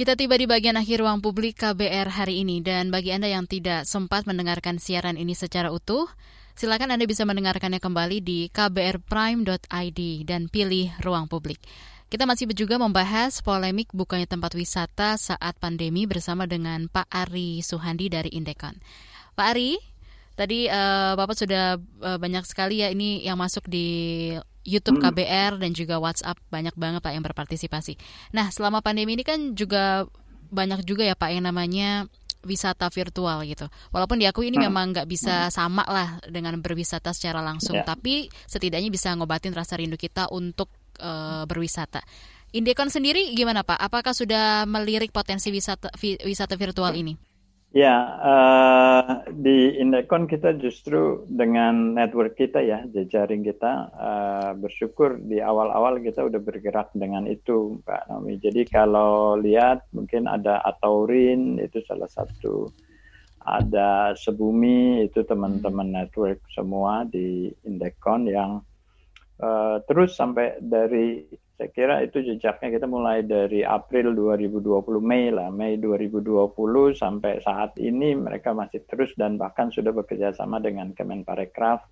Kita tiba di bagian akhir ruang publik KBR hari ini dan bagi Anda yang tidak sempat mendengarkan siaran ini secara utuh, silakan Anda bisa mendengarkannya kembali di kbrprime.id dan pilih ruang publik. Kita masih juga membahas polemik bukanya tempat wisata saat pandemi bersama dengan Pak Ari Suhandi dari Indekon. Pak Ari, Tadi uh, Bapak sudah uh, banyak sekali ya ini yang masuk di YouTube hmm. KBR dan juga WhatsApp banyak banget Pak yang berpartisipasi. Nah, selama pandemi ini kan juga banyak juga ya Pak yang namanya wisata virtual gitu. Walaupun diakui ini hmm. memang nggak bisa hmm. sama lah dengan berwisata secara langsung, yeah. tapi setidaknya bisa ngobatin rasa rindu kita untuk uh, berwisata. Indekon sendiri gimana Pak? Apakah sudah melirik potensi wisata wisata virtual ini? Ya, uh, di Indekon kita justru dengan network kita ya, jejaring kita uh, bersyukur di awal-awal kita udah bergerak dengan itu, Pak Naomi. Jadi kalau lihat mungkin ada Ataurin itu salah satu, ada Sebumi itu teman-teman network semua di Indekon yang uh, terus sampai dari saya kira itu jejaknya kita mulai dari April 2020 Mei lah Mei 2020 sampai saat ini mereka masih terus dan bahkan sudah bekerja sama dengan Kemenparekraf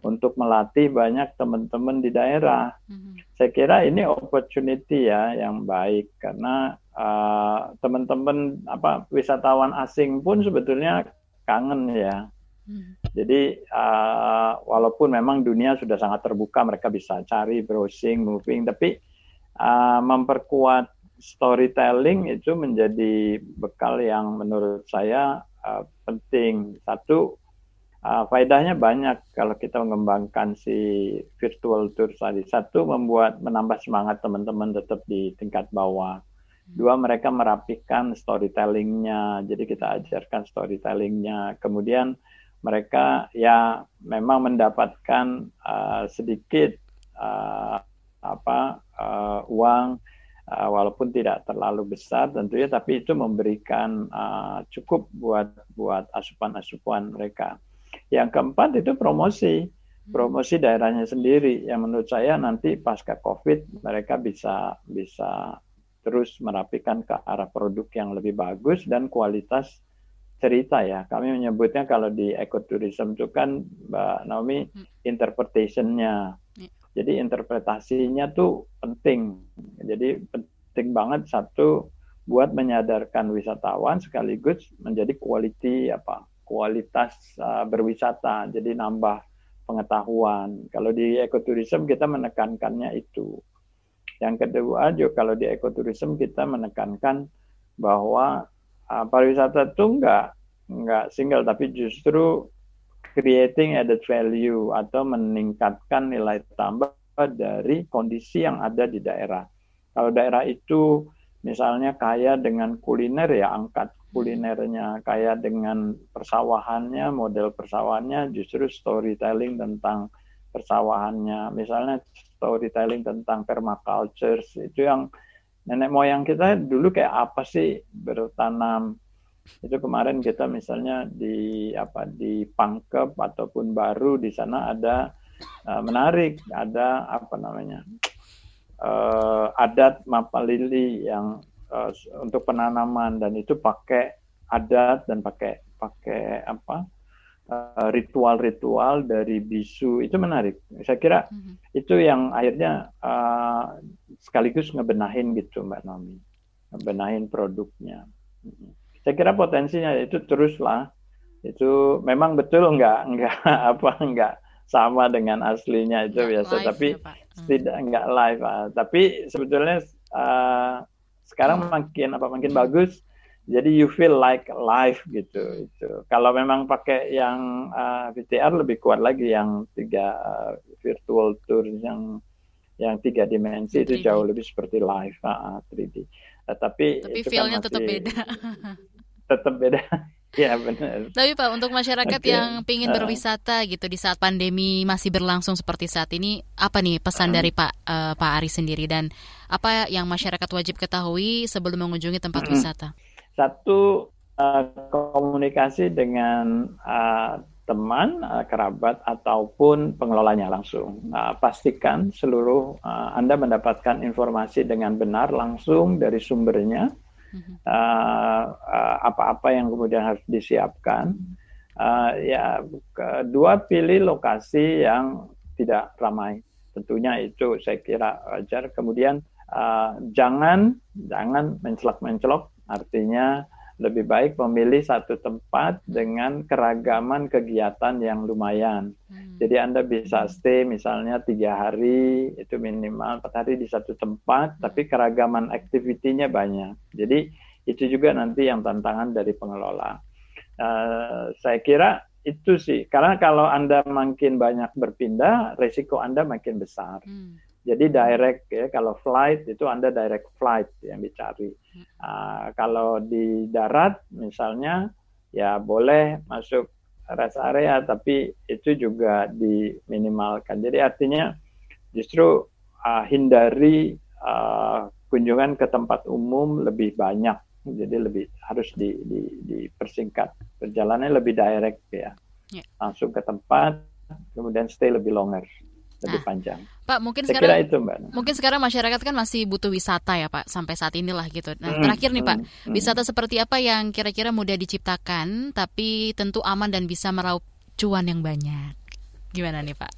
untuk melatih banyak teman-teman di daerah. Mm-hmm. Saya kira ini opportunity ya yang baik karena uh, teman-teman apa wisatawan asing pun sebetulnya kangen ya Hmm. Jadi uh, walaupun memang dunia sudah sangat terbuka, mereka bisa cari, browsing, moving, tapi uh, memperkuat storytelling itu menjadi bekal yang menurut saya uh, penting. Satu, uh, faedahnya banyak kalau kita mengembangkan si virtual tour tadi. Satu, membuat menambah semangat teman-teman tetap di tingkat bawah. Dua, mereka merapikan storytellingnya. Jadi kita ajarkan storytellingnya. Kemudian mereka ya memang mendapatkan uh, sedikit uh, apa uh, uang uh, walaupun tidak terlalu besar tentunya tapi itu memberikan uh, cukup buat buat asupan-asupan mereka. Yang keempat itu promosi. Promosi daerahnya sendiri. Yang menurut saya nanti pasca Covid mereka bisa bisa terus merapikan ke arah produk yang lebih bagus dan kualitas cerita ya. Kami menyebutnya kalau di ekoturism itu kan Mbak Naomi hmm. interpretationnya. Ya. Jadi interpretasinya tuh penting. Jadi penting banget satu buat menyadarkan wisatawan sekaligus menjadi quality apa kualitas uh, berwisata. Jadi nambah pengetahuan. Kalau di ekoturism kita menekankannya itu. Yang kedua juga kalau di ekoturism kita menekankan bahwa uh, pariwisata itu enggak enggak single tapi justru creating added value atau meningkatkan nilai tambah dari kondisi yang ada di daerah. Kalau daerah itu misalnya kaya dengan kuliner ya angkat kulinernya, kaya dengan persawahannya, model persawahannya justru storytelling tentang persawahannya. Misalnya storytelling tentang permaculture itu yang nenek moyang kita dulu kayak apa sih bertanam? Itu kemarin kita misalnya di apa di Pangkep ataupun baru di sana ada uh, menarik ada apa namanya uh, adat Mapalili yang uh, untuk penanaman dan itu pakai adat dan pakai pakai apa ritual-ritual uh, dari bisu itu menarik. Saya kira mm-hmm. itu yang akhirnya uh, sekaligus ngebenahin gitu Mbak Nomi, ngebenahin produknya. Mm-hmm saya kira potensinya itu teruslah itu memang betul nggak nggak (laughs) apa nggak sama dengan aslinya itu biasa tapi ya, hmm. tidak nggak live uh, tapi sebetulnya uh, sekarang hmm. makin apa makin hmm. bagus jadi you feel like live gitu itu kalau memang pakai yang uh, VTR lebih kuat lagi yang tiga uh, virtual tour yang yang tiga dimensi itu 3D. jauh lebih seperti live uh, 3D. Uh, tapi Tapi itu kan feel-nya tetap masih- beda. (laughs) Tetap beda. (laughs) ya benar. Tapi Pak, untuk masyarakat Oke. yang ingin Uh. berwisata gitu di saat pandemi masih berlangsung seperti saat ini, apa nih pesan Hmm. dari Pak eh, Pak Ari sendiri dan apa yang masyarakat wajib ketahui sebelum mengunjungi tempat Hmm. wisata? Satu uh, komunikasi dengan uh, teman, uh, kerabat ataupun pengelolanya langsung. Uh, pastikan seluruh uh, Anda mendapatkan informasi dengan benar langsung dari sumbernya. Uh, uh, apa-apa yang kemudian harus disiapkan. Uh, ya, kedua pilih lokasi yang tidak ramai. Tentunya itu saya kira wajar. Kemudian uh, jangan jangan mencelok-mencelok. Artinya lebih baik memilih satu tempat dengan keragaman kegiatan yang lumayan. Jadi Anda bisa stay misalnya tiga hari, itu minimal empat hari di satu tempat, tapi keragaman aktivitinya banyak. Jadi itu juga nanti yang tantangan dari pengelola. Eh, saya kira itu sih, karena kalau Anda makin banyak berpindah, resiko Anda makin besar. Jadi direct ya, kalau flight itu Anda direct flight yang dicari. Ah, kalau di darat misalnya ya boleh masuk rest area tapi itu juga diminimalkan. Jadi artinya justru ah, hindari ah, kunjungan ke tempat umum lebih banyak. Jadi lebih harus di, di, dipersingkat. Perjalanannya lebih direct ya. Ya. Langsung ke tempat kemudian stay lebih longer, lebih panjang. Pak, mungkin Saya sekarang itu Mbak. mungkin sekarang masyarakat kan masih butuh wisata ya Pak sampai saat inilah gitu. Nah, Hmm, terakhir nih Pak, hmm, hmm. wisata seperti apa yang kira-kira mudah diciptakan tapi tentu aman dan bisa meraup cuan yang banyak? Gimana nih Pak?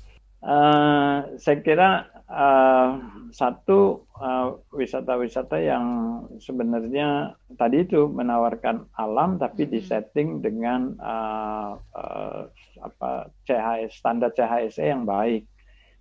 Eh, saya kira eh, satu eh, wisata-wisata yang sebenarnya tadi itu menawarkan alam tapi disetting dengan eh, eh, apa CHS standar CHSE yang baik.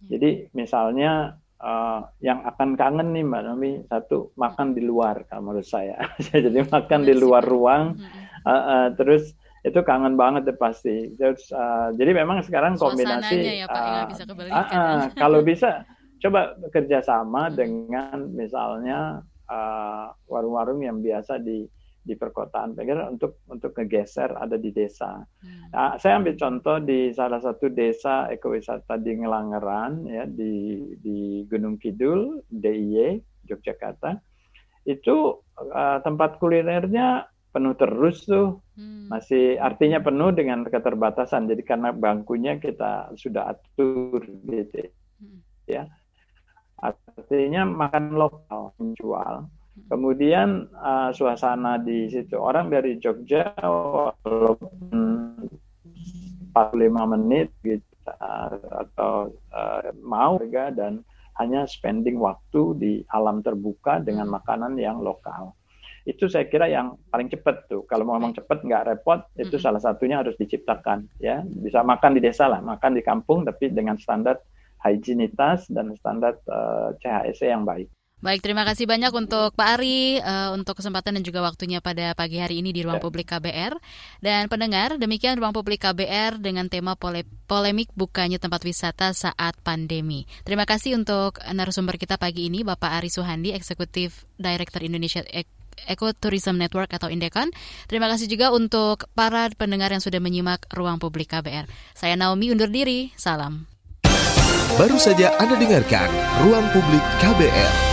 Jadi misalnya eh, yang akan kangen nih Mbak Nomi satu makan di luar kalau menurut saya. (laughs) Jadi makan di luar ruang eh, eh, terus itu kangen banget deh pasti. Terus eh, jadi memang sekarang kombinasi ya Pak eh, bisa kebalikan. ah, (laughs) kalau bisa coba kerjasama dengan misalnya uh, warung-warung yang biasa di di perkotaan, kira untuk untuk ngegeser ada di desa. Nah, saya ambil contoh di salah satu desa ekowisata di Ngelangeran ya di di Gunung Kidul DIY Yogyakarta. Itu uh, tempat kulinernya penuh terus tuh. Masih artinya penuh dengan keterbatasan. Jadi karena bangkunya kita sudah atur gitu ya. Artinya makan lokal menjual kemudian uh, suasana di situ orang dari Jogja walaupun 45 menit gitu uh, atau uh, mau harga dan hanya spending waktu di alam terbuka dengan makanan yang lokal itu saya kira yang paling cepat tuh. Kalau mau ngomong cepat nggak repot, itu salah satunya harus diciptakan ya. Bisa makan di desa lah, makan di kampung tapi dengan standar higienitas dan standar uh, CHSE yang baik. Baik, terima kasih banyak untuk Pak Ari eh, untuk kesempatan dan juga waktunya pada pagi hari ini di Ruang Publik KBR. Dan pendengar, demikian Ruang Publik KBR dengan tema pole- polemik bukanya tempat wisata saat pandemi. Terima kasih untuk narasumber kita pagi ini, Bapak Ari Suhandi, Eksekutif Director Indonesia Ek- Ecotourism Network atau Indekon. Terima kasih juga untuk para pendengar yang sudah menyimak Ruang Publik KBR. Saya Naomi undur diri, salam. Baru saja Anda dengarkan Ruang Publik KBR.